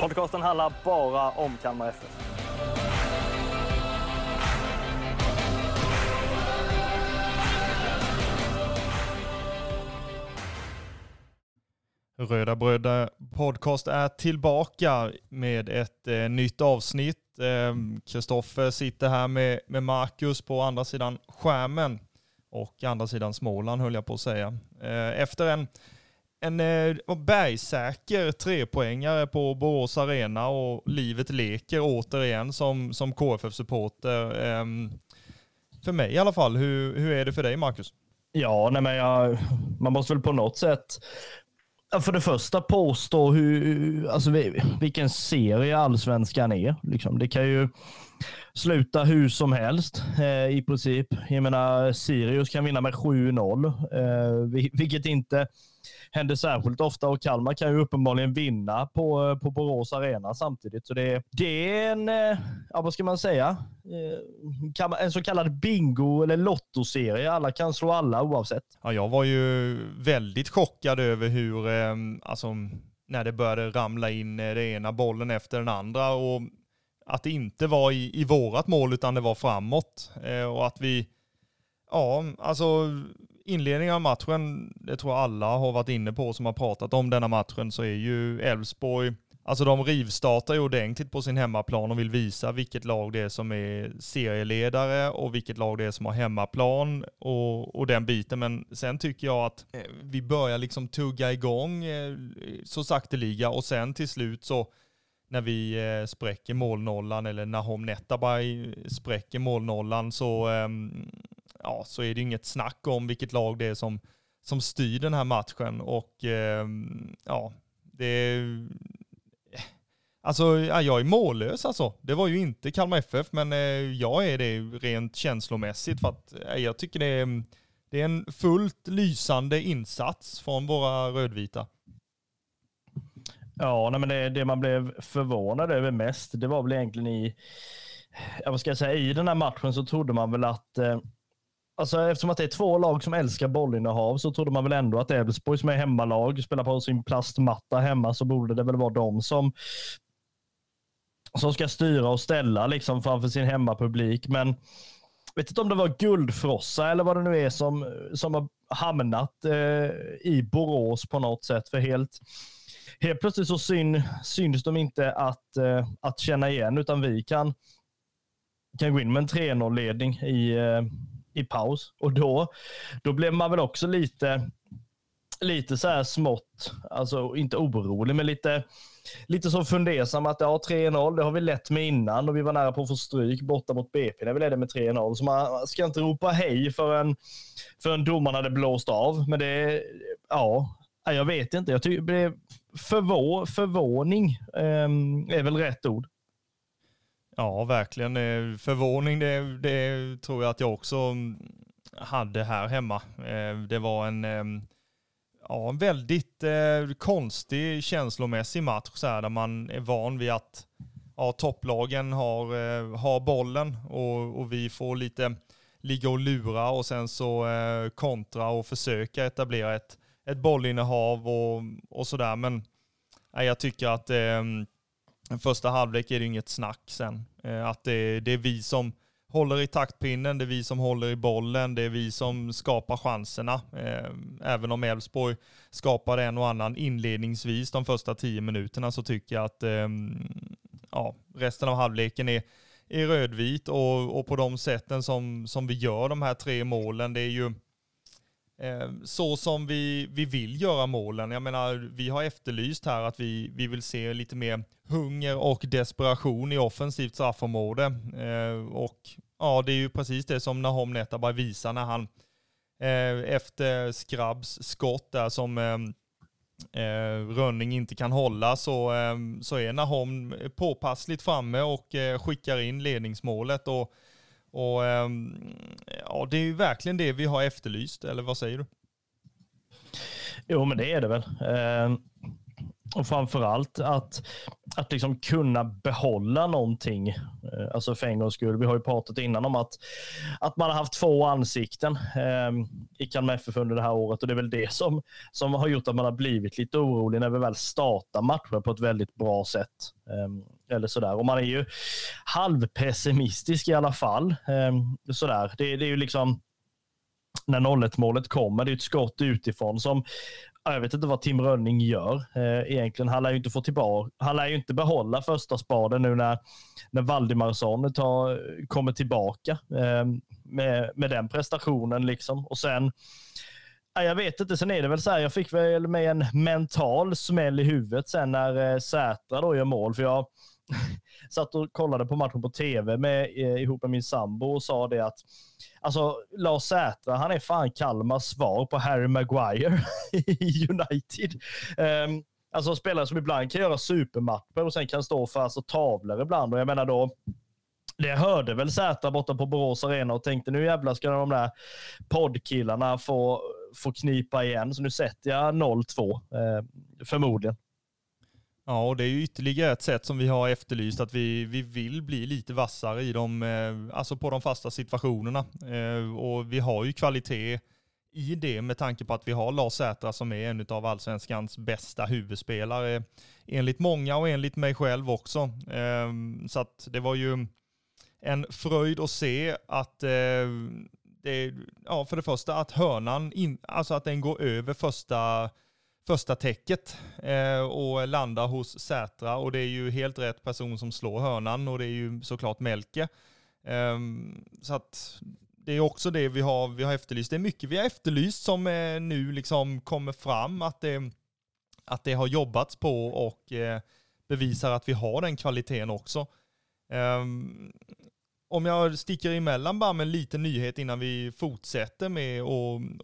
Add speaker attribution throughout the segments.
Speaker 1: Podcasten handlar bara om Kalmar FF.
Speaker 2: Röda Bröder Podcast är tillbaka med ett eh, nytt avsnitt. Ehm, Kristoffer sitter här med, med Marcus på andra sidan skärmen och andra sidan Småland höll jag på att säga. Eh, efter en, en eh, bergsäker trepoängare på Borås Arena och livet leker återigen som, som KFF-supporter. Eh, för mig i alla fall, hur, hur är det för dig Marcus?
Speaker 3: Ja, nej men jag, man måste väl på något sätt För det första påstå hur, alltså vilken serie allsvenskan är. Liksom. Det kan ju sluta hur som helst eh, i princip. Jag menar, Sirius kan vinna med 7-0, eh, vilket inte händer särskilt ofta och Kalmar kan ju uppenbarligen vinna på, eh, på Borås Arena samtidigt. Så det, det är en, eh, ja vad ska man säga, eh, en så kallad bingo eller lottoserie. Alla kan slå alla oavsett.
Speaker 2: Ja, jag var ju väldigt chockad över hur, alltså, när det började ramla in den det ena bollen efter den andra och att det inte var i, i vårat mål utan det var framåt. Eh, och att vi, ja, alltså inledningen av matchen, det tror jag alla har varit inne på som har pratat om denna matchen, så är ju Elfsborg, alltså de rivstartar ju ordentligt på sin hemmaplan och vill visa vilket lag det är som är serieledare och vilket lag det är som har hemmaplan och, och den biten. Men sen tycker jag att eh, vi börjar liksom tugga igång eh, så sakteliga och sen till slut så när vi eh, spräcker målnollan eller Nahom Netabay spräcker målnollan så, ehm, ja, så är det inget snack om vilket lag det är som, som styr den här matchen. Och ehm, ja, det är... Alltså, ja, jag är mållös alltså. Det var ju inte Kalmar FF, men eh, jag är det rent känslomässigt för att eh, jag tycker det är, det är en fullt lysande insats från våra rödvita.
Speaker 3: Ja, nej, men det, det man blev förvånad över mest, det var väl egentligen i, vad ska jag säga, i den här matchen så trodde man väl att, eh, alltså eftersom att det är två lag som älskar bollinnehav så trodde man väl ändå att Elfsborg som är hemmalag spelar på sin plastmatta hemma så borde det väl vara de som som ska styra och ställa liksom framför sin hemmapublik. Men jag vet inte om det var Guldfrossa eller vad det nu är som, som har hamnat eh, i Borås på något sätt. För helt, helt plötsligt så syn, syns de inte att, eh, att känna igen, utan vi kan, kan gå in med en 3-0-ledning i, eh, i paus. Och då, då blev man väl också lite, lite så här smått, alltså inte orolig, men lite, lite så fundersam att ja, 3-0, det har vi lett med innan och vi var nära på att få stryk borta mot BP när vi ledde med 3-0. Så man ska inte ropa hej förrän, förrän domaren hade blåst av. Men det, ja, jag vet inte. Jag tycker det blev förvå, förvåning ehm, är väl rätt ord.
Speaker 2: Ja, verkligen. Förvåning, det, det tror jag att jag också hade här hemma. Eh, det var en, eh, ja, en väldigt eh, konstig känslomässig match så här, där man är van vid att ja, topplagen har, har bollen och, och vi får lite ligga och lura och sen så kontra och försöka etablera ett, ett bollinnehav och, och sådär. Men jag tycker att det, första halvlek är det inget snack sen. Eh, att det, det är vi som håller i taktpinnen, det är vi som håller i bollen, det är vi som skapar chanserna. Eh, även om Elfsborg skapade en och annan inledningsvis de första tio minuterna så tycker jag att ehm, ja, resten av halvleken är, är rödvit och, och på de sätten som, som vi gör de här tre målen, det är ju Eh, så som vi, vi vill göra målen. Jag menar, vi har efterlyst här att vi, vi vill se lite mer hunger och desperation i offensivt straffområde. Eh, och ja, det är ju precis det som Nahom Netabay visar när han eh, efter Skrabbs skott där som eh, eh, Rönning inte kan hålla så, eh, så är Nahom påpassligt framme och skickar in ledningsmålet. Och, och ehm, ja, det är ju verkligen det vi har efterlyst, eller vad säger du?
Speaker 3: Jo, men det är det väl. Ehm, och framför allt att, att liksom kunna behålla någonting. Eh, alltså för en gångs skull. Vi har ju pratat innan om att, att man har haft två ansikten eh, i Kalmar FF under det här året och det är väl det som, som har gjort att man har blivit lite orolig när vi väl startar matcher på ett väldigt bra sätt. Ehm, eller sådär. Och man är ju halvpessimistisk i alla fall. Eh, sådär. Det, det är ju liksom när 0-1 målet kommer. Det är ett skott utifrån som jag vet inte vad Tim Rönning gör eh, egentligen. Han lär ju inte få tillbaka, han lär ju inte behålla första spaden nu när, när Valdimarsson tar, kommer tillbaka eh, med, med den prestationen liksom. Och sen, jag vet inte, sen är det väl så här, jag fick väl med en mental smäll i huvudet sen när eh, Sätra då gör mål, för jag satt och kollade på matchen på tv med, eh, ihop med min sambo och sa det att alltså, Lars Sätra, han är fan Kalmars svar på Harry Maguire i United. Um, alltså spelare som ibland kan göra supermatcher och sen kan stå för alltså, tavlor ibland. Och jag menar då, det hörde väl Sätra borta på Borås Arena och tänkte nu jävlar ska de där poddkillarna få, få knipa igen. Så nu sätter jag 0-2, eh, förmodligen.
Speaker 2: Ja, och det är ju ytterligare ett sätt som vi har efterlyst, att vi, vi vill bli lite vassare i de, eh, alltså på de fasta situationerna. Eh, och vi har ju kvalitet i det med tanke på att vi har Lars Sätra som är en av allsvenskans bästa huvudspelare, enligt många och enligt mig själv också. Eh, så att det var ju en fröjd att se att det, ja, för det första att hörnan, in, alltså att den går över första första täcket eh, och landar hos Sätra och det är ju helt rätt person som slår hörnan och det är ju såklart Melke. Eh, så att det är också det vi har, vi har efterlyst. Det är mycket vi har efterlyst som eh, nu liksom kommer fram att det, att det har jobbats på och eh, bevisar att vi har den kvaliteten också. Ehm, om jag sticker emellan bara med en liten nyhet innan vi fortsätter med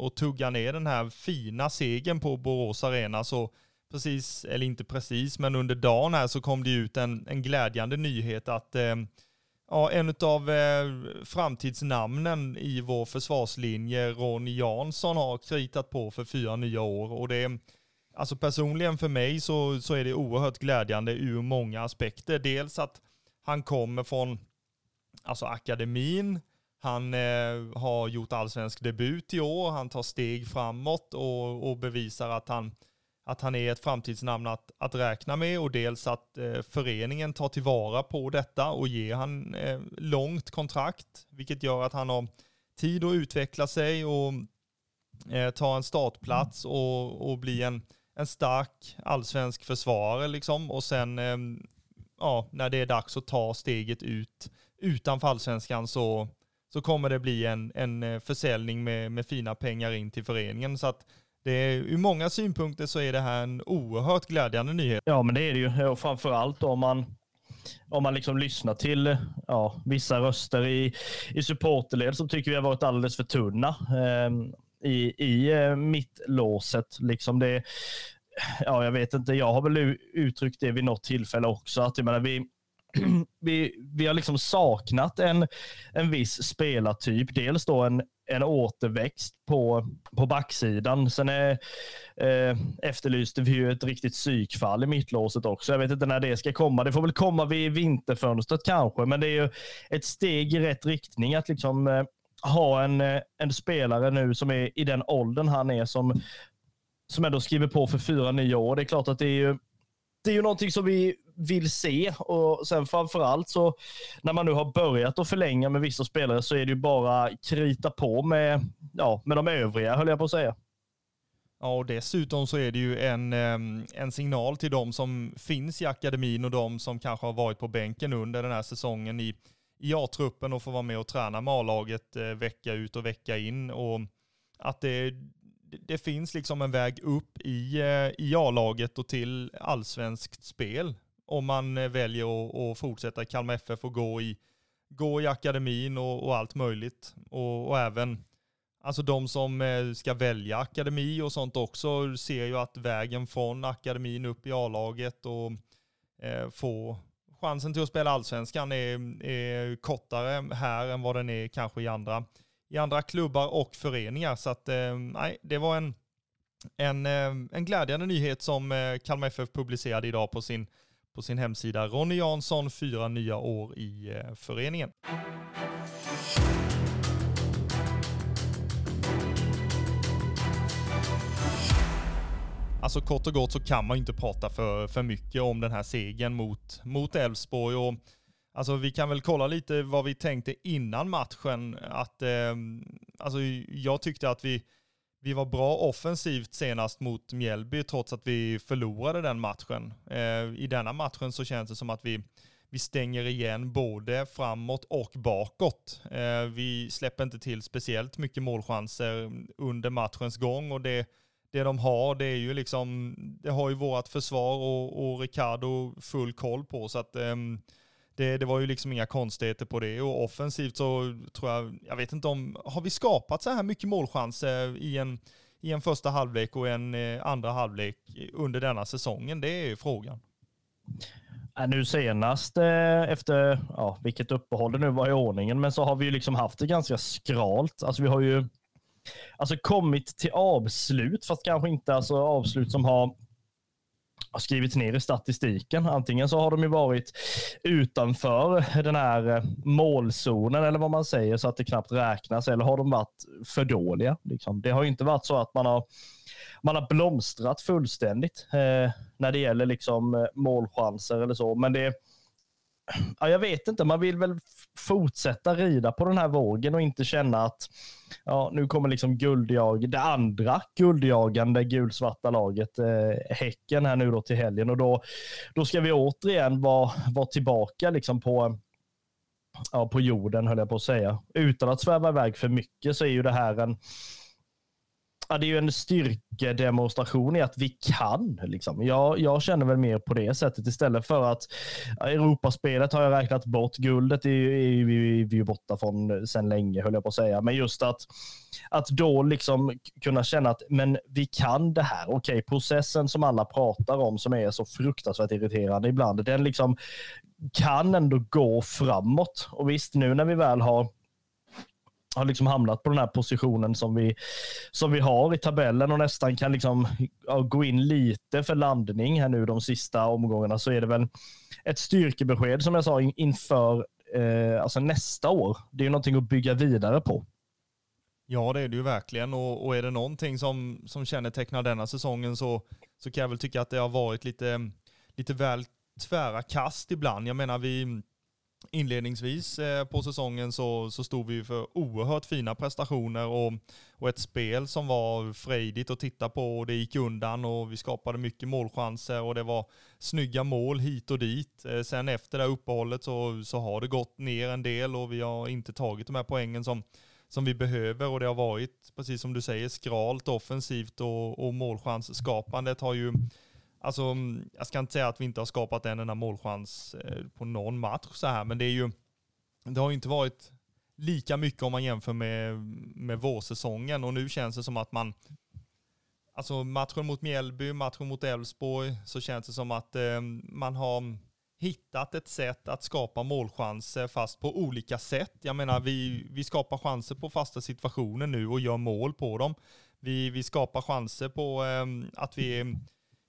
Speaker 2: att tugga ner den här fina segern på Borås Arena så precis, eller inte precis, men under dagen här så kom det ut en, en glädjande nyhet att eh, ja, en av eh, framtidsnamnen i vår försvarslinje, Ronny Jansson, har kritat på för fyra nya år. Och det, alltså personligen för mig så, så är det oerhört glädjande ur många aspekter. Dels att han kommer från alltså akademin. Han eh, har gjort allsvensk debut i år. Han tar steg framåt och, och bevisar att han, att han är ett framtidsnamn att, att räkna med och dels att eh, föreningen tar tillvara på detta och ger han eh, långt kontrakt, vilket gör att han har tid att utveckla sig och eh, ta en startplats och, och bli en, en stark allsvensk försvarare liksom och sen eh, ja, när det är dags att ta steget ut utanför allsvenskan så, så kommer det bli en, en eh, försäljning med, med fina pengar in till föreningen. Så att det är, ur många synpunkter så är det här en oerhört glädjande nyhet.
Speaker 3: Ja, men det är det ju. Och framförallt om man, om man liksom lyssnar till ja, vissa röster i, i supporterled som tycker vi har varit alldeles för tunna eh, i, i eh, mittlåset. Liksom det, ja, jag vet inte, jag har väl uttryckt det vid något tillfälle också. Att jag menar, vi, vi, vi har liksom saknat en, en viss spelartyp. Dels då en, en återväxt på, på backsidan. Sen är, eh, efterlyste vi ju ett riktigt psykfall i mittlåset också. Jag vet inte när det ska komma. Det får väl komma vid vinterfönstret kanske, men det är ju ett steg i rätt riktning att liksom eh, ha en, eh, en spelare nu som är i den åldern han är som, som ändå skriver på för fyra nya år. Det är klart att det är ju det är ju någonting som vi vill se och sen framförallt så när man nu har börjat att förlänga med vissa spelare så är det ju bara krita på med, ja, med de övriga höll jag på att säga.
Speaker 2: Ja, och dessutom så är det ju en, en signal till de som finns i akademin och de som kanske har varit på bänken under den här säsongen i, i A-truppen och får vara med och träna med A-laget eh, vecka ut och vecka in. Och att det, det finns liksom en väg upp i, eh, i A-laget och till allsvenskt spel om man eh, väljer att, fortsätta i Kalmar FF och gå i, gå i akademin och, och allt möjligt. Och, och, även Alltså de som eh, ska välja akademi och sånt också ser ju att vägen från akademin upp i A-laget och eh, få chansen till att spela allsvenskan är, är kortare här än vad den är kanske i andra, i andra klubbar och föreningar. Så att eh, nej, det var en, en, eh, en glädjande nyhet som Kalmar FF publicerade idag på sin, på sin hemsida. Ronny Jansson, fyra nya år i eh, föreningen. Alltså kort och gott så kan man inte prata för, för mycket om den här segern mot, mot Elfsborg. Och, alltså vi kan väl kolla lite vad vi tänkte innan matchen. Att, eh, alltså jag tyckte att vi, vi var bra offensivt senast mot Mjällby trots att vi förlorade den matchen. Eh, I denna matchen så känns det som att vi, vi stänger igen både framåt och bakåt. Eh, vi släpper inte till speciellt mycket målchanser under matchens gång och det det de har, det är ju liksom, det har ju vårt försvar och, och Ricardo full koll på. Så att ehm, det, det, var ju liksom inga konstigheter på det. Och offensivt så tror jag, jag vet inte om, har vi skapat så här mycket målchanser i en, i en första halvlek och en eh, andra halvlek under denna säsongen? Det är ju frågan.
Speaker 3: Nu senast eh, efter, ja, vilket uppehåll det nu var i ordningen, men så har vi ju liksom haft det ganska skralt. Alltså vi har ju alltså kommit till avslut, fast kanske inte alltså avslut som har har skrivits ner i statistiken. Antingen så har de ju varit utanför den här eh, målzonen eller vad man säger så att det knappt räknas eller har de varit för dåliga. Liksom. Det har inte varit så att man har, man har blomstrat fullständigt eh, när det gäller liksom, eh, målchanser eller så. Men det, ja, jag vet inte, man vill väl fortsätta rida på den här vågen och inte känna att ja, nu kommer liksom guldjag, det andra guldjagande gulsvarta laget, eh, Häcken här nu då till helgen och då, då ska vi återigen vara, vara tillbaka liksom på ja, på jorden höll jag på att säga. Utan att sväva iväg för mycket så är ju det här en, ja, det är ju en styrkedemonstration i att vi kan. Liksom. Jag, jag känner väl mer på det sättet istället för att ja, Europaspelet har jag räknat bort. Guldet är, är, vi, vi borta från sedan länge, höll jag på att säga. Men just att, att då liksom kunna känna att men vi kan det här. Okej, okay, processen som alla pratar om som är så fruktansvärt irriterande ibland, den liksom kan ändå gå framåt. Och visst, nu när vi väl har har liksom hamnat på den här positionen som vi, som vi har i tabellen och nästan kan liksom, ja, gå in lite för landning här nu de sista omgångarna så är det väl ett styrkebesked som jag sa in, inför eh, alltså nästa år. Det är ju någonting att bygga vidare på.
Speaker 2: Ja, det är det ju verkligen. Och, och är det någonting som, som kännetecknar denna säsongen så, så kan jag väl tycka att det har varit lite, lite väl tvära kast ibland. Jag menar, vi, inledningsvis eh, på säsongen så, så stod vi för oerhört fina prestationer och, och ett spel som var frejdigt att titta på och det gick undan och vi skapade mycket målchanser och det var snygga mål hit och dit. Eh, sen efter det här uppehållet så, så har det gått ner en del och vi har inte tagit de här poängen som, som vi behöver och det har varit, precis som du säger, skralt offensivt och, och målchansskapandet har ju Alltså, mm, jag ska inte säga att vi inte har skapat en enda målchans eh, på någon match så här, men det är ju, det har ju inte varit lika mycket om man jämför med, med vårsäsongen och nu känns det som att man, alltså matchen mot Mjällby, matchen mot Elfsborg, så känns det som att eh, man har hittat ett sätt att skapa målchanser fast på olika sätt. Jag menar, vi, vi skapar chanser på fasta situationer nu och gör mål på dem. Vi, vi skapar chanser på eh, att vi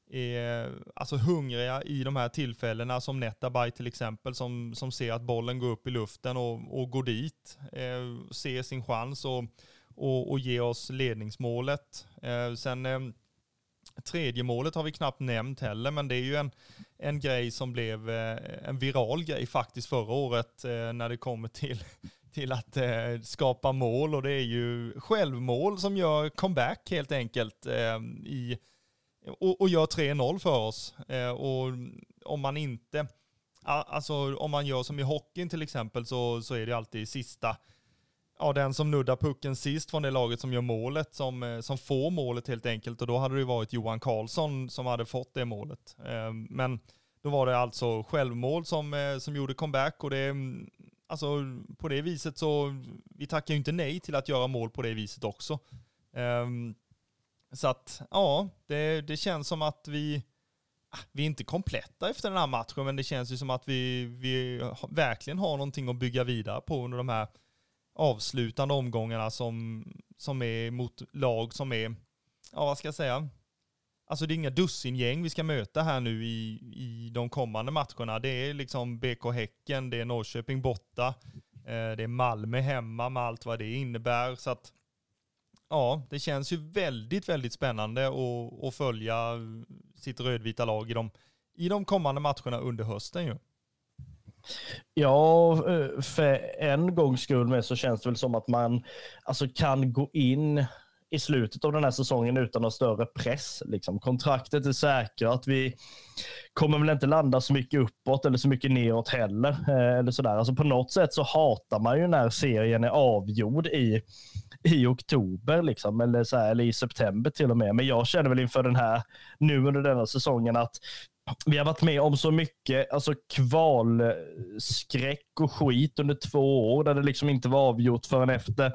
Speaker 2: är alltså hungriga i de här tillfällena som Netabay till exempel som, som ser att bollen går upp i luften och, och går dit, eh, ser sin chans och, och, och ger oss ledningsmålet. Eh, sen eh, tredje målet har vi knappt nämnt heller, men det är ju en, en grej som blev eh, en viral grej faktiskt förra året eh, när det kommer till, till att eh, skapa mål och det är ju självmål som gör comeback helt enkelt eh, i och, och gör 3-0 för oss. Eh, och om man inte, alltså om man gör som i hockeyn till exempel så, så är det alltid sista, ja den som nuddar pucken sist från det laget som gör målet, som, eh, som får målet helt enkelt. Och då hade det varit Johan Karlsson som hade fått det målet. Eh, men då var det alltså självmål som, eh, som gjorde comeback och det, alltså på det viset så, vi tackar ju inte nej till att göra mål på det viset också. Um, så att, ja, det, det känns som att vi, ah, vi är inte kompletta efter den här matchen, men det känns ju som att vi, vi verkligen har någonting att bygga vidare på under de här avslutande omgångarna som, som är mot lag som är, ja vad ska jag säga, Alltså det är inga dussingäng vi ska möta här nu i, i de kommande matcherna. Det är liksom BK Häcken, det är Norrköping borta, eh, det är Malmö hemma med allt vad det innebär. Så att ja, det känns ju väldigt, väldigt spännande att, att följa sitt rödvita lag i de, i de kommande matcherna under hösten ju.
Speaker 3: Ja, eh, för en gångs skull med så känns det väl som att man alltså, kan gå in i slutet av den här säsongen utan någon större press. Liksom. Kontraktet är säkrat. Vi kommer väl inte landa så mycket uppåt eller så mycket neråt heller. Eh, eller sådär. Alltså på något sätt så hatar man ju när serien är avgjord i, i oktober liksom, eller, så här, eller i september till och med. Men jag känner väl inför den här, nu under denna säsongen, att vi har varit med om så mycket alltså kvalskräck och skit under två år där det liksom inte var avgjort förrän efter,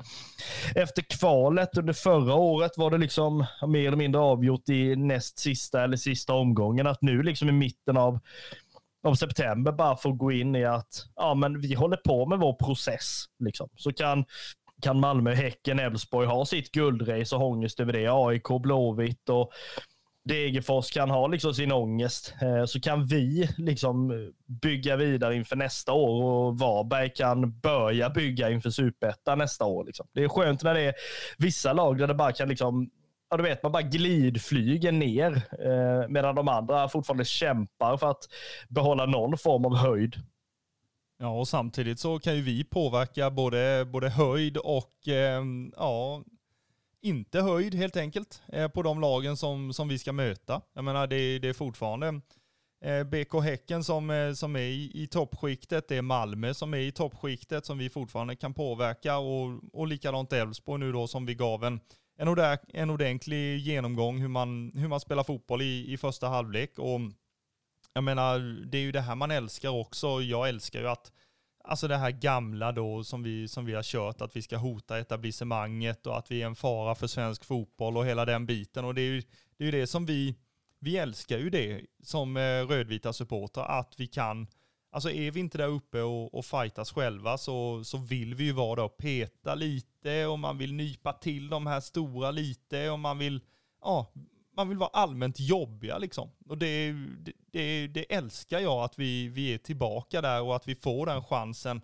Speaker 3: efter kvalet. Under förra året var det liksom mer eller mindre avgjort i näst sista eller sista omgången. Att nu liksom i mitten av, av september bara få gå in i att ja, men vi håller på med vår process. Liksom. Så kan kan Malmö, Häcken, Elfsborg ha sitt guldrace och ångest över det. AIK, Blåvitt och Degerfors kan ha liksom sin ångest eh, så kan vi liksom eh, bygga vidare inför nästa år och Varberg kan börja bygga inför superettan nästa år. Liksom. Det är skönt när det är vissa lag där det bara kan liksom Ja, du vet, man bara glidflyger ner eh, medan de andra fortfarande kämpar för att behålla någon form av höjd.
Speaker 2: Ja, och samtidigt så kan ju vi påverka både, både höjd och eh, ja, inte höjd helt enkelt eh, på de lagen som, som vi ska möta. Jag menar det, det är fortfarande eh, BK Häcken som, eh, som är i, i toppskiktet, det är Malmö som är i toppskiktet som vi fortfarande kan påverka och, och likadant Elfsborg nu då som vi gav en, en, ordä, en ordentlig genomgång hur man, hur man spelar fotboll i, i första halvlek. Och jag menar, det är ju det här man älskar också. Jag älskar ju att alltså det här gamla då som vi, som vi har kört, att vi ska hota etablissemanget och att vi är en fara för svensk fotboll och hela den biten. Och det är ju det, är det som vi, vi älskar ju det som eh, rödvita supportrar, att vi kan, alltså är vi inte där uppe och, och fightas själva så, så vill vi ju vara där och peta lite och man vill nypa till de här stora lite och man vill, ja, man vill vara allmänt jobbiga liksom. Och det, det, det, älskar jag att vi, vi är tillbaka där och att vi får den chansen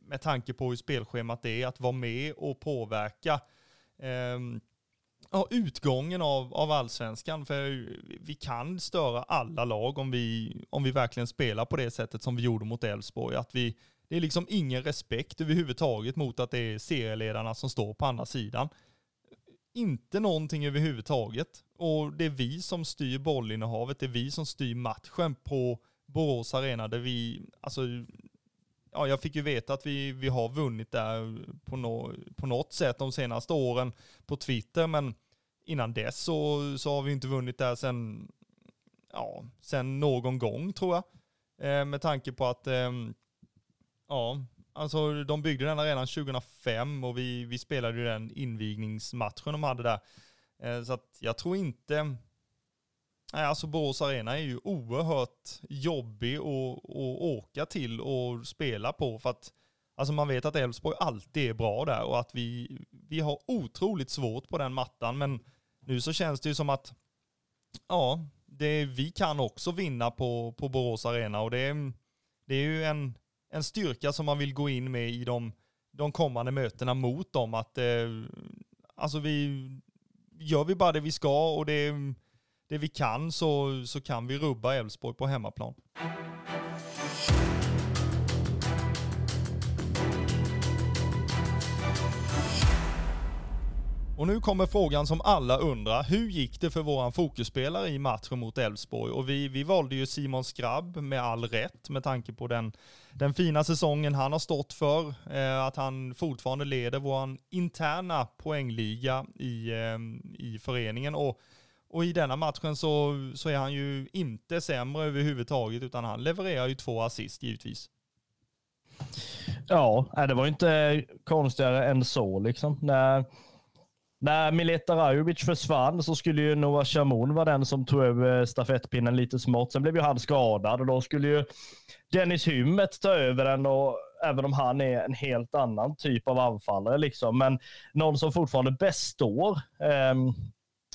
Speaker 2: med tanke på hur spelschemat är, att vara med och påverka eh, ja, utgången av, av allsvenskan. För vi kan störa alla lag om vi, om vi verkligen spelar på det sättet som vi gjorde mot Elfsborg. Att vi, det är liksom ingen respekt överhuvudtaget mot att det är serieledarna som står på andra sidan inte någonting överhuvudtaget. Och det är vi som styr bollinnehavet, det är vi som styr matchen på Borås Arena där vi, alltså, ja jag fick ju veta att vi, vi har vunnit där på, no, på något sätt de senaste åren på Twitter, men innan dess så, så har vi inte vunnit där sen, ja, sen någon gång tror jag. Eh, med tanke på att, eh, ja, Alltså de byggde den redan 2005 och vi, vi spelade ju den invigningsmatchen de hade där. Eh, så att jag tror inte... Nej, alltså Borås Arena är ju oerhört jobbig att, att åka till och spela på för att alltså man vet att Elfsborg alltid är bra där och att vi, vi har otroligt svårt på den mattan men nu så känns det ju som att ja, det, vi kan också vinna på, på Borås Arena och det, det är ju en, en styrka som man vill gå in med i de, de kommande mötena mot dem. Att, eh, alltså vi, gör vi bara det vi ska och det, det vi kan så, så kan vi rubba Elfsborg på hemmaplan. Och nu kommer frågan som alla undrar. Hur gick det för våran fokusspelare i matchen mot Elfsborg? Och vi, vi valde ju Simon Skrabb med all rätt med tanke på den, den fina säsongen han har stått för. Eh, att han fortfarande leder våran interna poängliga i, eh, i föreningen. Och, och i denna matchen så, så är han ju inte sämre överhuvudtaget utan han levererar ju två assist givetvis.
Speaker 3: Ja, det var inte konstigare än så. Liksom. När, när Mileta Rajovic försvann så skulle ju Noah Shamoun vara den som tog över stafettpinnen lite smått. Sen blev ju han skadad och då skulle ju Dennis Hymmet ta över den. Och även om han är en helt annan typ av anfallare. Liksom. Men någon som fortfarande består. Um, ehm,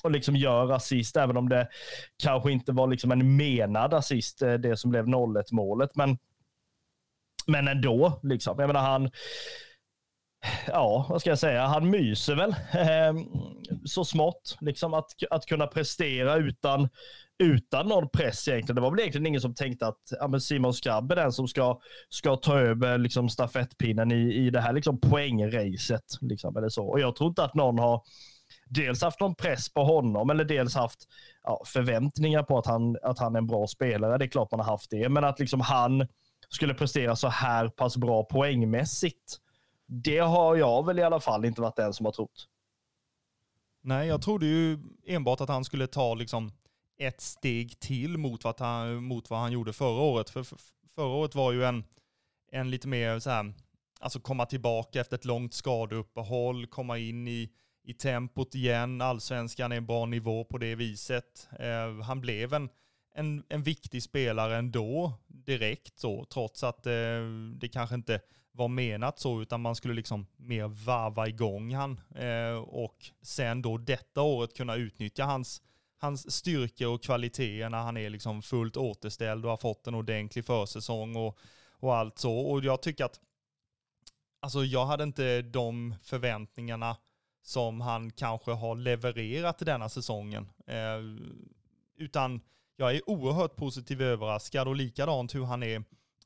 Speaker 3: och liksom gör assist, även om det kanske inte var liksom en menad assist, eh, det som blev 0-1 målet. Men, men ändå, liksom. jag menar han, ja, vad ska jag säga, han myser väl ehm, så smått. Liksom att, att kunna prestera utan, utan någon press egentligen. Det var väl egentligen ingen som tänkte att ja, Simon Skrabb är den som ska, ska ta över liksom, stafettpinnen i, i det här liksom, poängracet. Liksom, eller så. Och jag tror inte att någon har dels haft någon press på honom eller dels haft ja, förväntningar på att han, att han är en bra spelare. Det är klart man har haft det, men att liksom han skulle prestera så här pass bra poängmässigt. Det har jag väl i alla fall inte varit den som har trott.
Speaker 2: Nej, jag trodde ju enbart att han skulle ta liksom ett steg till mot vad han, mot vad han gjorde förra året. För förra året var ju en, en lite mer så här, alltså komma tillbaka efter ett långt skadeuppehåll, komma in i i tempot igen. Allsvenskan är en bra nivå på det viset. Eh, han blev en, en, en viktig spelare ändå direkt så, trots att eh, det kanske inte var menat så, utan man skulle liksom mer varva igång han eh, och sen då detta året kunna utnyttja hans, hans styrkor och kvaliteter när han är liksom fullt återställd och har fått en ordentlig försäsong och, och allt så. Och jag tycker att, alltså jag hade inte de förväntningarna som han kanske har levererat denna säsongen. Eh, utan jag är oerhört positivt överraskad och likadant hur han är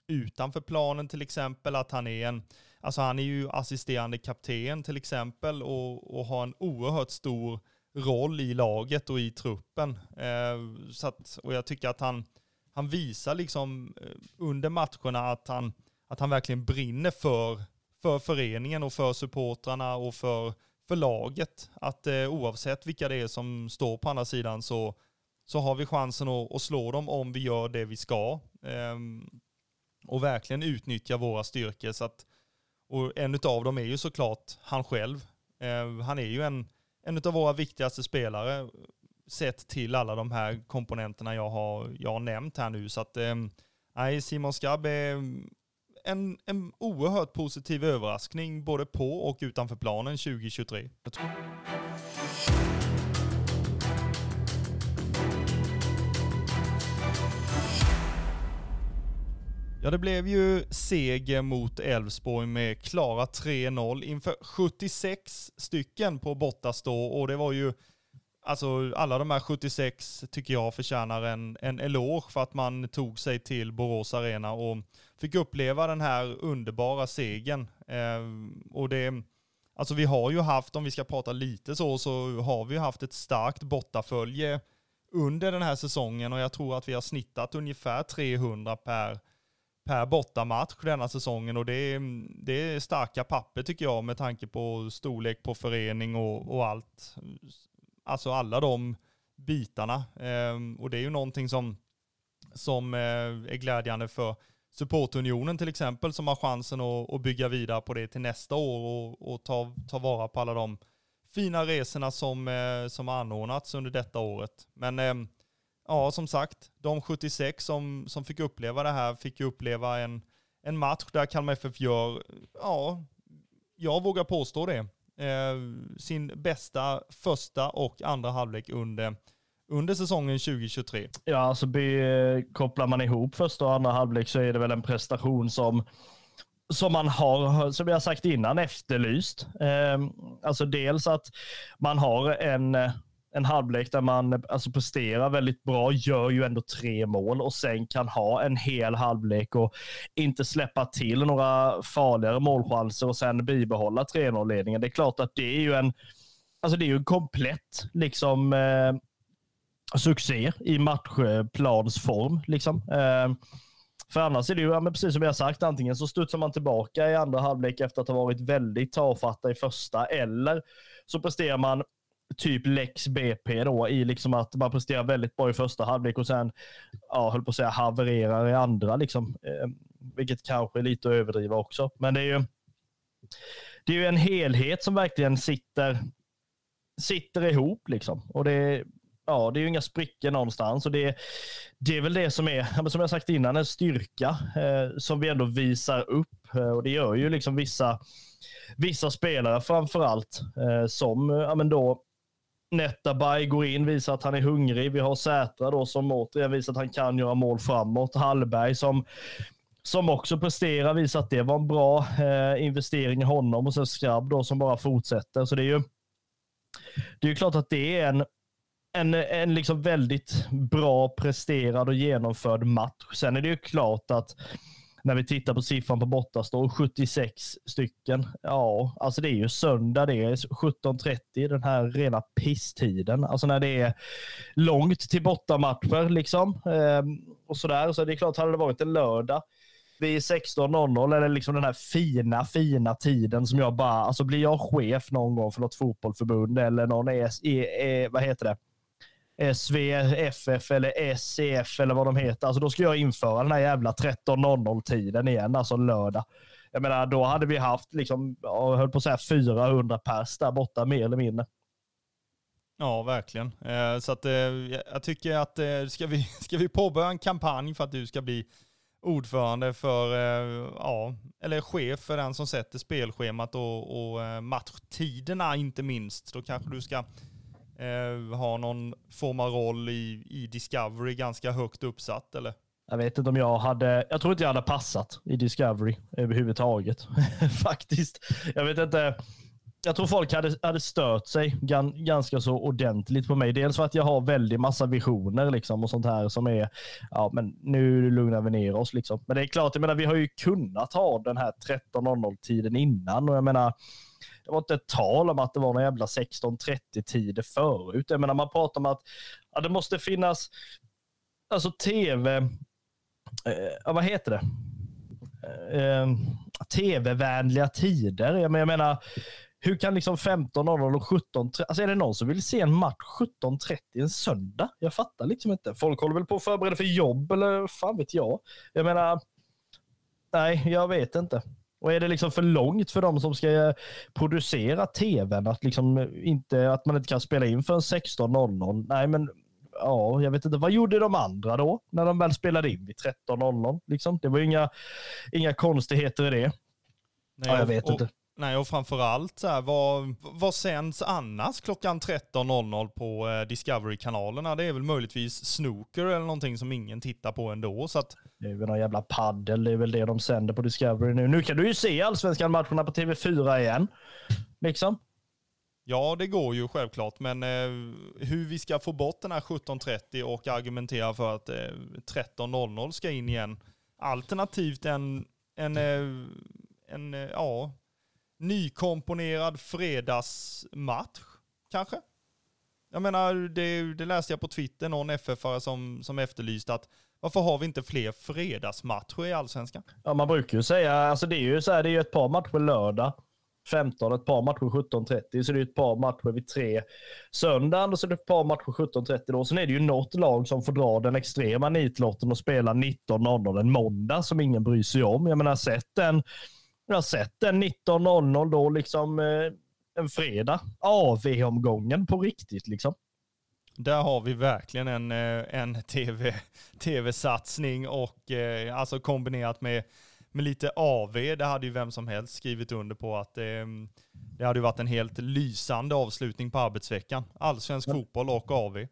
Speaker 2: utanför planen till exempel, att han är en, alltså han är ju assisterande kapten till exempel och, och har en oerhört stor roll i laget och i truppen. Eh, så att, och jag tycker att han, han visar liksom eh, under matcherna att han, att han verkligen brinner för, för föreningen och för supportrarna och för för laget att eh, oavsett vilka det är som står på andra sidan så, så har vi chansen att, att slå dem om vi gör det vi ska. Eh, och verkligen utnyttja våra styrkor. Så att, och en av dem är ju såklart han själv. Eh, han är ju en, en av våra viktigaste spelare sett till alla de här komponenterna jag har, jag har nämnt här nu. Så att, eh, Simon Skabb är en, en oerhört positiv överraskning både på och utanför planen 2023. Ja, det blev ju seger mot Elfsborg med klara 3-0 inför 76 stycken på bortastå och det var ju Alltså alla de här 76 tycker jag förtjänar en, en eloge för att man tog sig till Borås Arena och fick uppleva den här underbara segern. Eh, och det, alltså vi har ju haft, om vi ska prata lite så, så har vi haft ett starkt bortafölje under den här säsongen och jag tror att vi har snittat ungefär 300 per, per bortamatch denna säsongen och det är, det är starka papper tycker jag med tanke på storlek på förening och, och allt Alltså alla de bitarna. Eh, och det är ju någonting som, som eh, är glädjande för supportunionen till exempel som har chansen att, att bygga vidare på det till nästa år och, och ta, ta vara på alla de fina resorna som, eh, som har anordnats under detta året. Men ehm, ja, som sagt, de 76 som, som fick uppleva det här fick ju uppleva en, en match där Kalmar FF gör, ja, jag vågar påstå det, Eh, sin bästa första och andra halvlek under, under säsongen 2023.
Speaker 3: Ja, alltså be, kopplar man ihop första och andra halvlek så är det väl en prestation som som man har, som jag sagt innan, efterlyst. Eh, alltså dels att man har en en halvlek där man alltså presterar väldigt bra, gör ju ändå tre mål och sen kan ha en hel halvlek och inte släppa till några farligare målchanser och sen bibehålla 3-0-ledningen. Det är klart att det är ju en, alltså det är ju en komplett liksom, eh, succé i matchplansform. Liksom. Eh, för annars är det ju, ja, precis som jag sagt, antingen så studsar man tillbaka i andra halvlek efter att ha varit väldigt tafatta i första, eller så presterar man typ Lex BP då i liksom att man presterar väldigt bra i första halvlek och sen, ja, höll på att säga havererar i andra liksom. Eh, vilket kanske är lite att överdriva också. Men det är ju, det är ju en helhet som verkligen sitter, sitter ihop. Liksom. Och det, ja, det är ju inga sprickor någonstans. Och det, det är väl det som är, som jag sagt innan, en styrka eh, som vi ändå visar upp. Eh, och det gör ju liksom vissa, vissa spelare framför allt eh, som ja, men då Netabay går in, visar att han är hungrig. Vi har Sätra då som återigen visar att han kan göra mål framåt. Hallberg som, som också presterar, visar att det var en bra eh, investering i honom. Och sen Skrabb då som bara fortsätter. Så det är ju, det är ju klart att det är en, en, en liksom väldigt bra presterad och genomförd match. Sen är det ju klart att när vi tittar på siffran på bortastå, 76 stycken. Ja, alltså det är ju söndag, det är 17.30, den här rena pisstiden. Alltså när det är långt till bortamatcher liksom. Ehm, och sådär. Så det är klart, hade det varit en lördag vid 16.00 eller liksom den här fina, fina tiden som jag bara, alltså blir jag chef någon gång för något fotbollförbund eller någon är, e, e, vad heter det? Eh, SVFF eller SCF eller vad de heter. Alltså då ska jag införa den här jävla 13.00-tiden igen, alltså lördag. Jag menar, då hade vi haft, liksom, jag höll på att säga 400 pers där borta, mer eller mindre.
Speaker 2: Ja, verkligen. Eh, så att, eh, jag tycker att ska, vi, ska vi påbörja en kampanj för att du ska bli ordförande för, ja, eller chef för den som sätter spelschemat och, och matchtiderna inte minst. Då kanske du ska eh, har någon form av roll i, i Discovery ganska högt uppsatt eller?
Speaker 3: Jag vet inte om jag hade, jag tror inte jag hade passat i Discovery överhuvudtaget. Faktiskt. Jag vet inte. Jag tror folk hade, hade stört sig gan, ganska så ordentligt på mig. Dels för att jag har väldigt massa visioner liksom och sånt här som är, ja men nu lugnar vi ner oss liksom. Men det är klart, jag menar vi har ju kunnat ha den här 13.00 tiden innan och jag menar det var inte tal om att det var några jävla 16.30-tider förut. Jag menar, man pratar om att ja, det måste finnas alltså tv, eh, vad heter det? Eh, tv-vänliga tider. Jag menar, jag menar, hur kan liksom 15.00 och 17.30, alltså är det någon som vill se en match 17.30 en söndag? Jag fattar liksom inte. Folk håller väl på att förbereda för jobb eller fan vet jag. Jag menar, nej, jag vet inte. Och är det liksom för långt för de som ska eh, producera tvn att, liksom inte, att man inte kan spela in förrän 16.00? Nej, men ja, jag vet inte. Vad gjorde de andra då när de väl spelade in vid 13.00? Liksom? Det var ju inga, inga konstigheter i det. Nej, ja, jag vet och, inte.
Speaker 2: Nej, och framförallt så här, vad, vad sänds annars klockan 13.00 på eh, Discovery-kanalerna? Det är väl möjligtvis snooker eller någonting som ingen tittar på ändå. Så att...
Speaker 3: Det är väl någon jävla paddel, det är väl det de sänder på Discovery nu. Nu kan du ju se allsvenskan-matcherna på TV4 igen. Liksom.
Speaker 2: Ja, det går ju självklart, men eh, hur vi ska få bort den här 17.30 och argumentera för att eh, 13.00 ska in igen, alternativt en, en, eh, en eh, ja, nykomponerad fredagsmatch, kanske? Jag menar, det, det läste jag på Twitter, någon FF-are som, som efterlyste att varför har vi inte fler fredagsmatcher i allsvenskan?
Speaker 3: Ja, man brukar ju säga, alltså det är ju så här, det är ju ett par matcher lördag 15, ett par matcher 17.30, så det är ett par matcher vid tre söndagen och så är det ett par matcher 17.30 då. Sen är det ju något lag som får dra den extrema nitlotten och spela 19.00 en måndag som ingen bryr sig om. Jag menar, sett den jag har sett den 19.00 då, liksom eh, en fredag. AV-omgången på riktigt liksom.
Speaker 2: Där har vi verkligen en, eh, en TV, tv-satsning och eh, alltså kombinerat med, med lite AV. Det hade ju vem som helst skrivit under på att eh, det hade varit en helt lysande avslutning på arbetsveckan. Allsvensk fotboll och AV.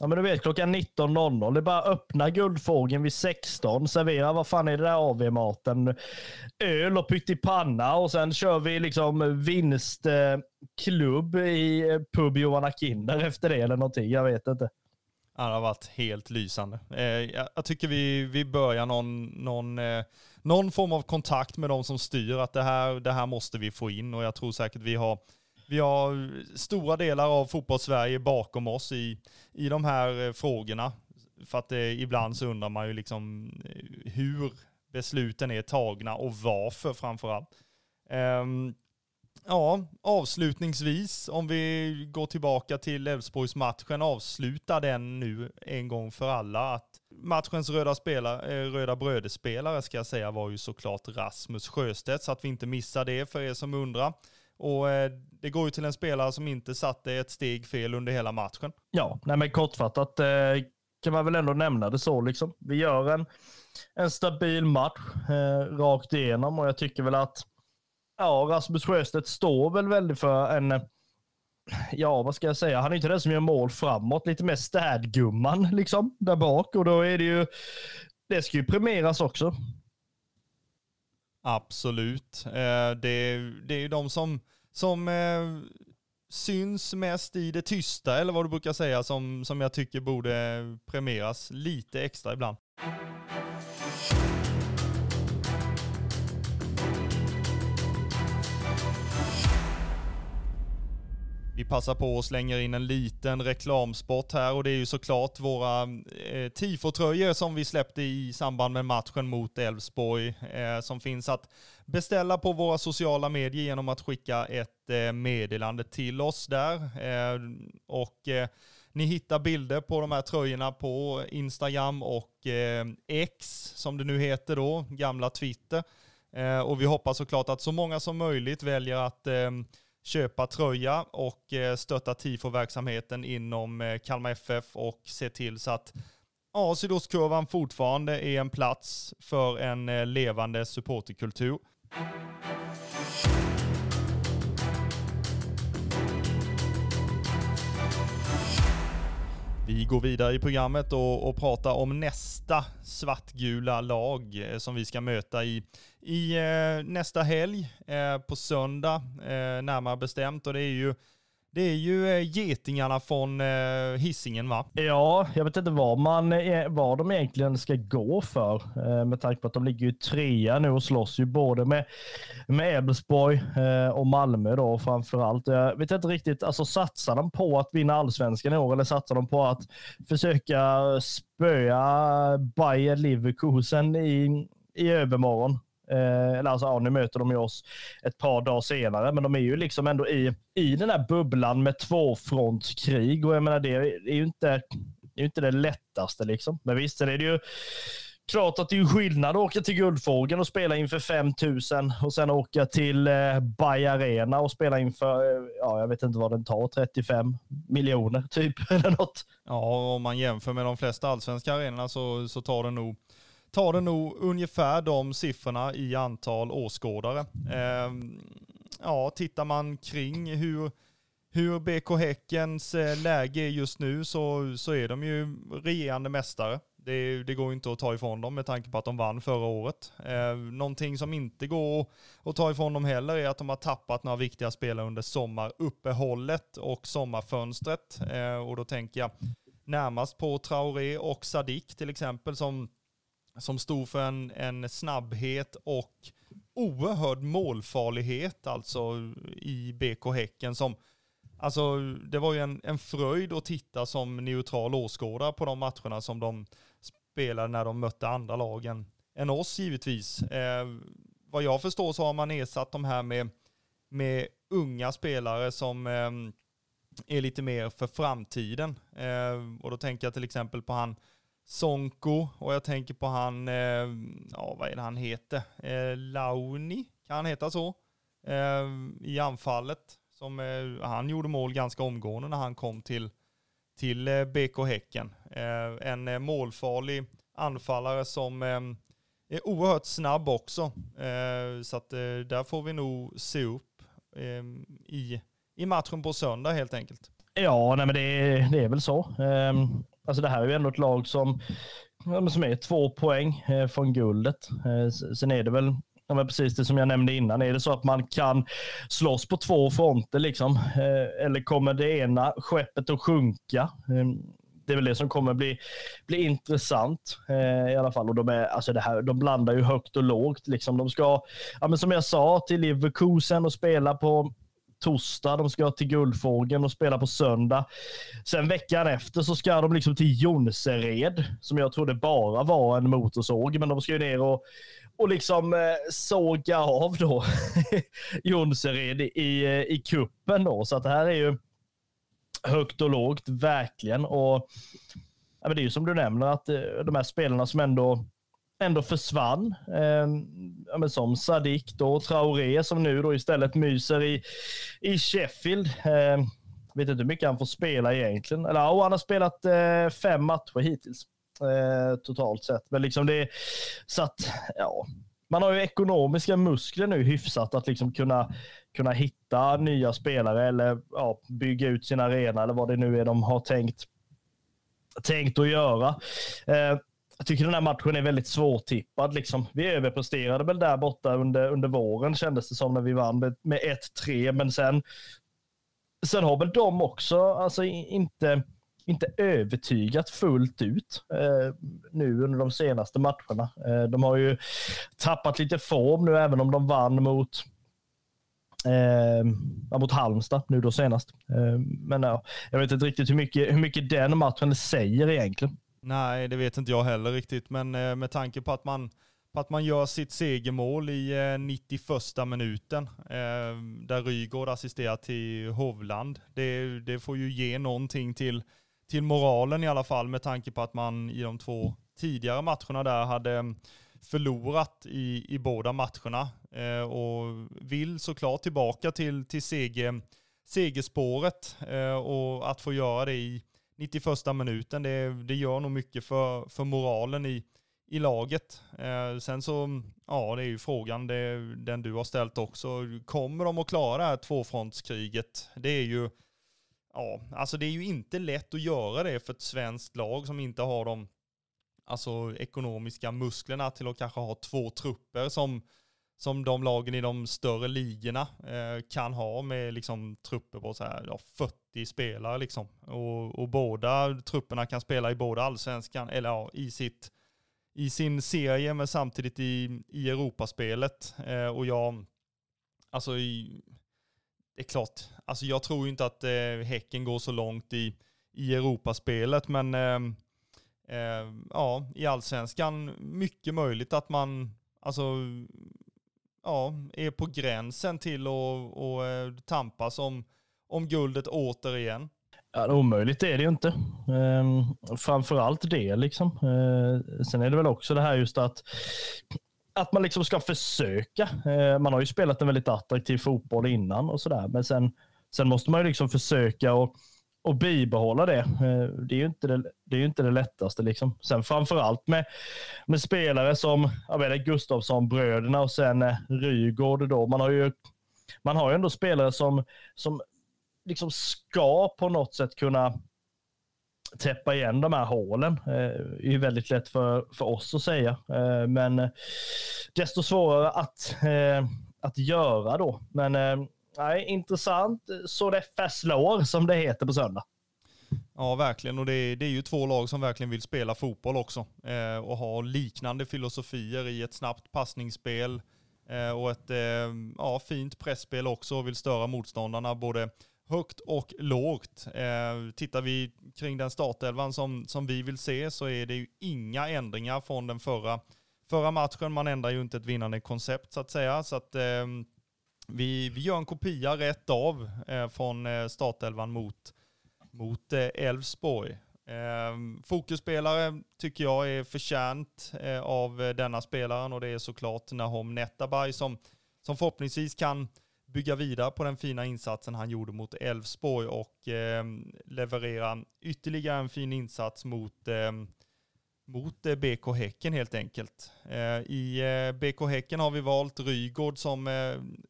Speaker 3: Ja men du vet klockan 19.00. Det är bara öppna guldfågeln vid 16. Servera, vad fan är det där AV-maten? Öl och pyttipanna och sen kör vi liksom vinstklubb i eh, pub Johanna Kinder efter det eller någonting. Jag vet inte.
Speaker 2: Ja, det har varit helt lysande. Eh, jag tycker vi, vi börjar någon, någon, eh, någon form av kontakt med de som styr att det här, det här måste vi få in och jag tror säkert vi har vi har stora delar av fotbollssverige bakom oss i, i de här eh, frågorna. För att det, ibland så undrar man ju liksom eh, hur besluten är tagna och varför framförallt. Um, ja, avslutningsvis, om vi går tillbaka till Elfsborgsmatchen, avsluta den nu en gång för alla. Att matchens röda, spelare, röda brödespelare ska jag säga var ju såklart Rasmus Sjöstedt, så att vi inte missar det för er som undrar. Och eh, det går ju till en spelare som inte satte ett steg fel under hela matchen.
Speaker 3: Ja, nej men kortfattat eh, kan man väl ändå nämna det så. Liksom. Vi gör en, en stabil match eh, rakt igenom och jag tycker väl att ja, Rasmus Sjöstedt står väl väldigt för en, ja vad ska jag säga, han är inte den som gör mål framåt, lite mer städgumman liksom där bak och då är det ju, det ska ju premieras också.
Speaker 2: Absolut. Eh, det, det är ju de som, som eh, syns mest i det tysta, eller vad du brukar säga, som, som jag tycker borde premieras lite extra ibland. Vi passar på och slänger in en liten reklamspot här och det är ju såklart våra eh, tifotröjor som vi släppte i samband med matchen mot Elfsborg eh, som finns att beställa på våra sociala medier genom att skicka ett eh, meddelande till oss där. Eh, och eh, ni hittar bilder på de här tröjorna på Instagram och eh, X som det nu heter då, gamla Twitter. Eh, och vi hoppas såklart att så många som möjligt väljer att eh, köpa tröja och eh, stötta tifo-verksamheten inom eh, Kalmar FF och se till så att ja, sydostkurvan fortfarande är en plats för en eh, levande supporterkultur. Vi går vidare i programmet och, och pratar om nästa svartgula lag eh, som vi ska möta i, i eh, nästa helg eh, på söndag eh, närmare bestämt. Och det är ju det är ju eh, getingarna från eh, hissingen va?
Speaker 3: Ja, jag vet inte vad, man, eh, vad de egentligen ska gå för. Med tanke på att de ligger ju trea nu och slåss ju både med, med Elfsborg och Malmö då framför allt. Jag vet inte riktigt, alltså satsar de på att vinna allsvenskan i år eller satsar de på att försöka spöa Bayer Leverkusen i, i övermorgon? Eh, eller alltså, ja, nu möter de ju oss ett par dagar senare, men de är ju liksom ändå i, i den här bubblan med tvåfrontskrig och jag menar det är ju inte, det är inte det lättaste liksom. Men visst är det ju klart att det är skillnad att åka till Guldfågeln och spela inför 5000 och sen åka till eh, Bay Arena och spela inför, eh, ja, jag vet inte vad den tar, 35 miljoner typ eller något.
Speaker 2: Ja, om man jämför med de flesta allsvenska arenorna så, så tar det nog tar det nog ungefär de siffrorna i antal åskådare. Eh, ja, tittar man kring hur, hur BK Häckens eh, läge är just nu så, så är de ju regerande mästare. Det, det, går inte att ta ifrån dem med tanke på att de vann förra året. Eh, någonting som inte går att ta ifrån dem heller är att de har tappat några viktiga spelare under sommaruppehållet och sommarfönstret. Eh, och då tänker jag närmast på Traoré och Sadik till exempel som som stod för en, en snabbhet och oerhörd målfarlighet alltså i BK Häcken som Alltså det var ju en, en fröjd att titta som neutral åskådare på de matcherna som de spelade när de mötte andra lagen än oss givetvis. Eh, vad jag förstår så har man ersatt de här med, med unga spelare som eh, är lite mer för framtiden. Eh, och då tänker jag till exempel på han Sonko och jag tänker på han, eh, ja vad är det han heter? Eh, Launi, kan han heta så? Eh, I anfallet. Som, eh, han gjorde mål ganska omgående när han kom till, till eh, BK Häcken. Eh, en eh, målfarlig anfallare som eh, är oerhört snabb också. Eh, så att eh, där får vi nog se upp i, i matchen på söndag helt enkelt.
Speaker 3: Ja, nej men det, det är väl så. Um, alltså det här är ju ändå ett lag som, som är två poäng eh, från guldet. Eh, sen är det väl Ja, men precis det som jag nämnde innan. Är det så att man kan slåss på två fronter liksom? Eh, eller kommer det ena skeppet att sjunka? Ehm, det är väl det som kommer bli, bli intressant eh, i alla fall. Och de, är, alltså det här, de blandar ju högt och lågt. Liksom. De ska, ja, men som jag sa, till Leverkusen och spela på torsdag, de ska till Guldfågeln och spela på söndag. Sen veckan efter så ska de liksom till Jonsered, som jag trodde bara var en motorsåg, men de ska ju ner och, och liksom eh, såga av då Jonsered i, eh, i kuppen då. Så att det här är ju högt och lågt, verkligen. Och det är ju som du nämner, att eh, de här spelarna som ändå ändå försvann. Eh, som Sadik då, Traoré som nu då istället myser i, i Sheffield. Eh, vet inte hur mycket han får spela egentligen. Eller, ja, han har spelat eh, fem matcher hittills eh, totalt sett. Men liksom det så att, ja, man har ju ekonomiska muskler nu hyfsat att liksom kunna, kunna hitta nya spelare eller ja, bygga ut sin arena eller vad det nu är de har tänkt, tänkt att göra. Eh, jag tycker den här matchen är väldigt svårtippad. Liksom. Vi överpresterade väl där borta under, under våren kändes det som när vi vann med, med 1-3, men sen, sen har väl de också alltså, inte, inte övertygat fullt ut eh, nu under de senaste matcherna. Eh, de har ju tappat lite form nu, även om de vann mot Eh, mot Halmstad nu då senast. Eh, men ja, jag vet inte riktigt hur mycket, hur mycket den matchen säger egentligen.
Speaker 2: Nej, det vet inte jag heller riktigt, men eh, med tanke på att man, på att man gör sitt segermål i eh, 91 minuten, eh, där Rygård assisterar till Hovland, det, det får ju ge någonting till, till moralen i alla fall, med tanke på att man i de två tidigare matcherna där hade mm, förlorat i, i båda matcherna och vill såklart tillbaka till, till seger, segerspåret och att få göra det i, 91 minuten. Det, det gör nog mycket för, för moralen i, i laget. Eh, sen så, ja det är ju frågan, det, den du har ställt också. Kommer de att klara det här tvåfrontskriget? Det är ju, ja, alltså det är ju inte lätt att göra det för ett svenskt lag som inte har de alltså, ekonomiska musklerna till att kanske ha två trupper som som de lagen i de större ligorna eh, kan ha med liksom trupper på så här, ja, 40 spelare liksom. Och, och, båda trupperna kan spela i båda allsvenskan, eller ja, i, sitt, i sin serie men samtidigt i, i Europaspelet. Eh, och jag, alltså i, det är klart, alltså jag tror inte att eh, Häcken går så långt i, i Europaspelet, men eh, eh, ja, i allsvenskan mycket möjligt att man, alltså ja, är på gränsen till att eh, tampas om, om guldet återigen.
Speaker 3: Ja, omöjligt är det ju inte. Ehm, framförallt det liksom. Ehm, sen är det väl också det här just att att man liksom ska försöka. Ehm, man har ju spelat en väldigt attraktiv fotboll innan och sådär, men sen, sen måste man ju liksom försöka och och bibehålla det. Eh, det är ju inte det, det, är inte det lättaste. Liksom. Sen framförallt med, med spelare som Gustafsson-bröderna och sen eh, Rygård. Då. Man har ju man har ju ändå spelare som, som liksom ska på något sätt kunna täppa igen de här hålen. Eh, det är väldigt lätt för, för oss att säga, men desto svårare att, att göra då. Men nej, intressant. Så det förslår som det heter på söndag.
Speaker 2: Ja, verkligen. Och det är, det är ju två lag som verkligen vill spela fotboll också. Eh, och ha liknande filosofier i ett snabbt passningsspel eh, och ett eh, ja, fint pressspel också och vill störa motståndarna både högt och lågt. Eh, tittar vi kring den startelvan som, som vi vill se så är det ju inga ändringar från den förra, förra matchen. Man ändrar ju inte ett vinnande koncept så att säga. Så att eh, vi, vi gör en kopia rätt av eh, från eh, startelvan mot, mot eh, Elfsborg. Eh, fokusspelare tycker jag är förtjänt eh, av denna spelaren och det är såklart Nahom Netabay som, som förhoppningsvis kan bygga vidare på den fina insatsen han gjorde mot Elfsborg och eh, leverera ytterligare en fin insats mot ehm, mot eh, BK Häcken helt enkelt. Eh, I eh, BK Häcken har vi valt Rygård som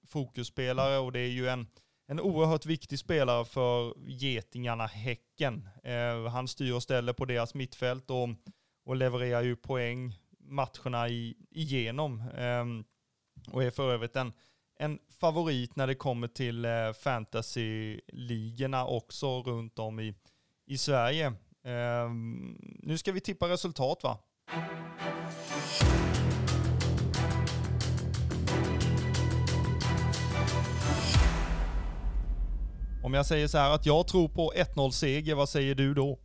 Speaker 2: fokusspelare och det är ju en, en oerhört viktig spelare för Getingarna Häcken. Han styr och ställer på deras mittfält och, och levererar ju poäng matcherna i, igenom. Ehm, och är för övrigt en, en favorit när det kommer till fantasy-ligorna också runt om i, i Sverige. Ehm, nu ska vi tippa resultat va? Om jag säger så här att jag tror på 1-0 seger, vad säger du då?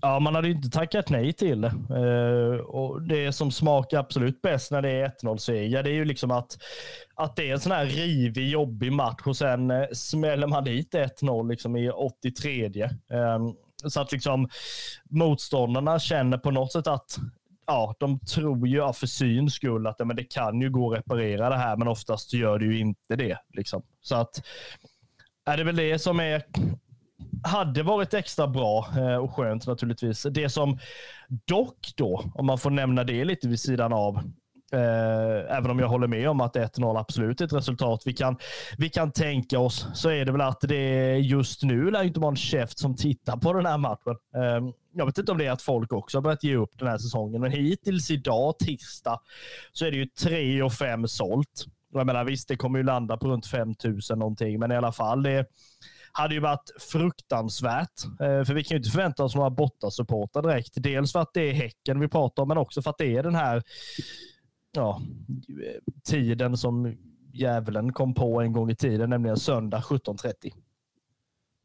Speaker 3: Ja, man hade ju inte tackat nej till det. Uh, och det som smakar absolut bäst när det är 1-0 seger, det är ju liksom att, att det är en sån här rivig, jobbig match och sen uh, smäller man dit 1-0 liksom i 83. Um, ehm, så att liksom motståndarna känner på något sätt att ja, de tror ju för syns skull att men det kan ju gå att reparera det här, men oftast gör det ju inte det. Liksom. Så att är det väl det som är hade varit extra bra eh, och skönt naturligtvis. Det som dock då, om man får nämna det lite vid sidan av, eh, även om jag håller med om att 1-0 absolut är ett resultat vi kan, vi kan tänka oss, så är det väl att det just nu lär inte vara en käft som tittar på den här matchen. Eh, jag vet inte om det är att folk också har börjat ge upp den här säsongen, men hittills idag, tisdag, så är det ju 3 och 5 sålt. Jag menar visst, det kommer ju landa på runt 5 000 någonting, men i alla fall. det hade ju varit fruktansvärt. Eh, för vi kan ju inte förvänta oss några bortasupportrar direkt. Dels för att det är Häcken vi pratar om, men också för att det är den här ja, tiden som djävulen kom på en gång i tiden, nämligen söndag 17.30.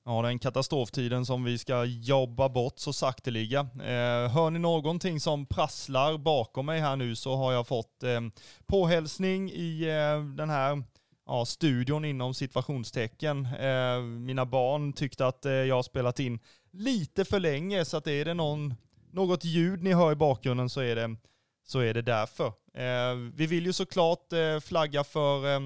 Speaker 2: Ja, den katastroftiden som vi ska jobba bort så sakteliga. Eh, hör ni någonting som prasslar bakom mig här nu så har jag fått eh, påhälsning i eh, den här ja, studion inom situationstecken. Eh, mina barn tyckte att eh, jag har spelat in lite för länge så att är det någon, något ljud ni hör i bakgrunden så är det, så är det därför. Eh, vi vill ju såklart eh, flagga för eh,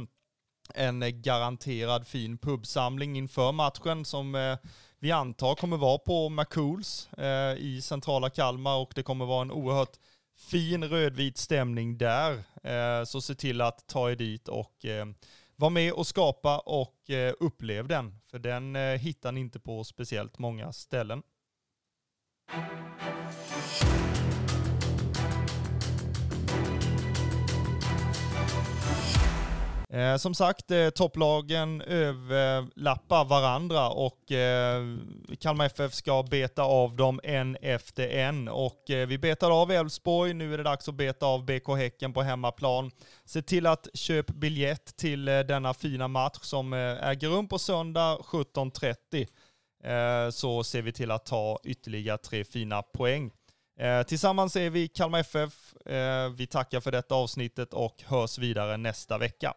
Speaker 2: en garanterad fin pubsamling inför matchen som eh, vi antar kommer vara på McCools eh, i centrala Kalmar och det kommer vara en oerhört fin rödvit stämning där. Eh, så se till att ta er dit och eh, var med och skapa och eh, upplev den. För den eh, hittar ni inte på speciellt många ställen. Eh, som sagt, eh, topplagen överlappar varandra och eh, Kalmar FF ska beta av dem en efter en. Och eh, vi betar av Elfsborg, nu är det dags att beta av BK Häcken på hemmaplan. Se till att köpa biljett till eh, denna fina match som eh, äger rum på söndag 17.30. Eh, så ser vi till att ta ytterligare tre fina poäng. Eh, tillsammans är vi Kalmar FF. Eh, vi tackar för detta avsnittet och hörs vidare nästa vecka.